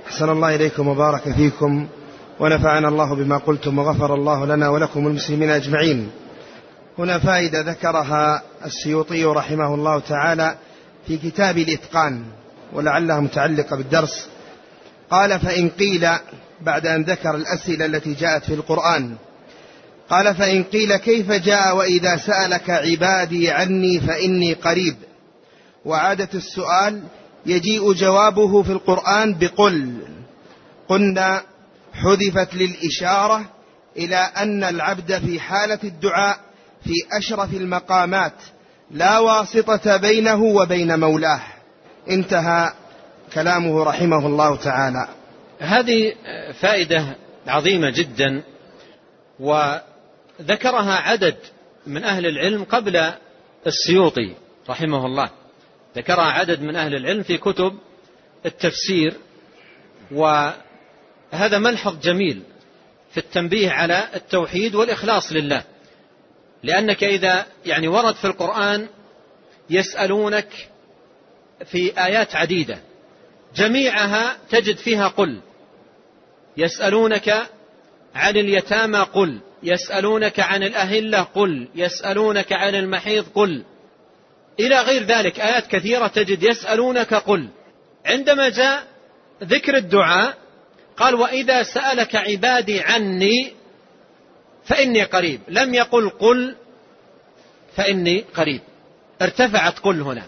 أحسن الله إليكم وبارك فيكم ونفعنا الله بما قلتم وغفر الله لنا ولكم المسلمين أجمعين. هنا فائدة ذكرها السيوطي رحمه الله تعالى في كتاب الإتقان ولعلها متعلقة بالدرس. قال فإن قيل بعد أن ذكر الأسئلة التي جاءت في القرآن. قال فإن قيل كيف جاء وإذا سألك عبادي عني فإني قريب. وعادة السؤال يجيء جوابه في القرآن بقل. قلنا حذفت للإشارة إلى أن العبد في حالة الدعاء في أشرف المقامات لا واسطة بينه وبين مولاه. انتهى كلامه رحمه الله تعالى. هذه فائدة عظيمة جدا وذكرها عدد من أهل العلم قبل السيوطي رحمه الله. ذكرها عدد من أهل العلم في كتب التفسير وهذا ملحظ جميل في التنبيه على التوحيد والإخلاص لله. لأنك إذا يعني ورد في القرآن يسألونك في آيات عديدة جميعها تجد فيها قل. يسألونك عن اليتامى قل. يسألونك عن الأهلة قل. يسألونك عن المحيض قل. إلى غير ذلك آيات كثيرة تجد يسألونك قل. عندما جاء ذكر الدعاء قال وإذا سألك عبادي عني فإني قريب. لم يقل قل فإني قريب. ارتفعت قل هنا.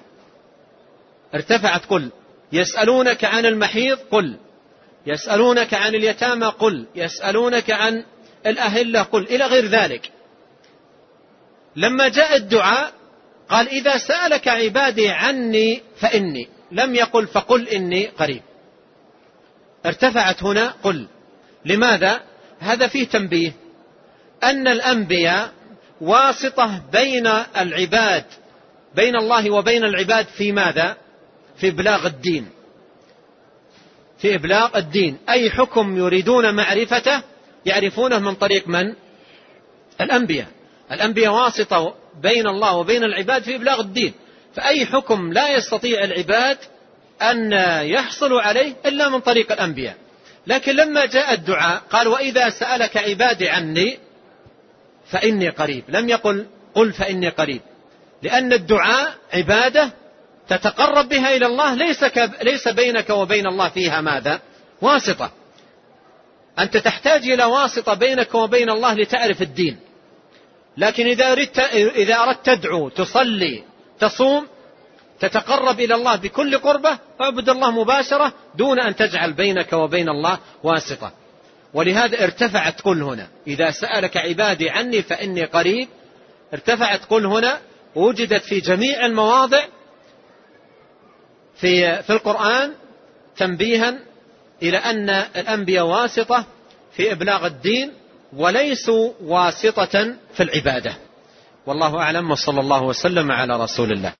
ارتفعت قل. يسألونك عن المحيض قل. يسألونك عن اليتامى قل. يسألونك عن الأهلة قل. إلى غير ذلك. لما جاء الدعاء قال إذا سألك عبادي عني فإني. لم يقل فقل إني قريب. ارتفعت هنا قل. لماذا؟ هذا فيه تنبيه. أن الأنبياء واسطة بين العباد بين الله وبين العباد في ماذا؟ في إبلاغ الدين. في إبلاغ الدين. أي حكم يريدون معرفته؟ يعرفونه من طريق من؟ الأنبياء. الأنبياء واسطة بين الله وبين العباد في إبلاغ الدين. فأي حكم لا يستطيع العباد أن يحصلوا عليه إلا من طريق الأنبياء. لكن لما جاء الدعاء قال وإذا سألك عبادي عني فإني قريب. لم يقل قل فإني قريب. لأن الدعاء عبادة تتقرب بها إلى الله ليس, ليس بينك وبين الله فيها ماذا؟ واسطة. أنت تحتاج إلى واسطة بينك وبين الله لتعرف الدين. لكن إذا أردت, إذا أردت تدعو تصلي تصوم تتقرب إلى الله بكل قربة اعبد الله مباشرة دون أن تجعل بينك وبين الله واسطة. ولهذا ارتفعت قل هنا. إذا سألك عبادي عني فإني قريب ارتفعت قل هنا. وجدت في جميع المواضع في في القرآن تنبيها إلى أن الأنبياء واسطة في إبلاغ الدين وليسوا واسطة في العبادة. والله أعلم وصلى الله وسلم على رسول الله.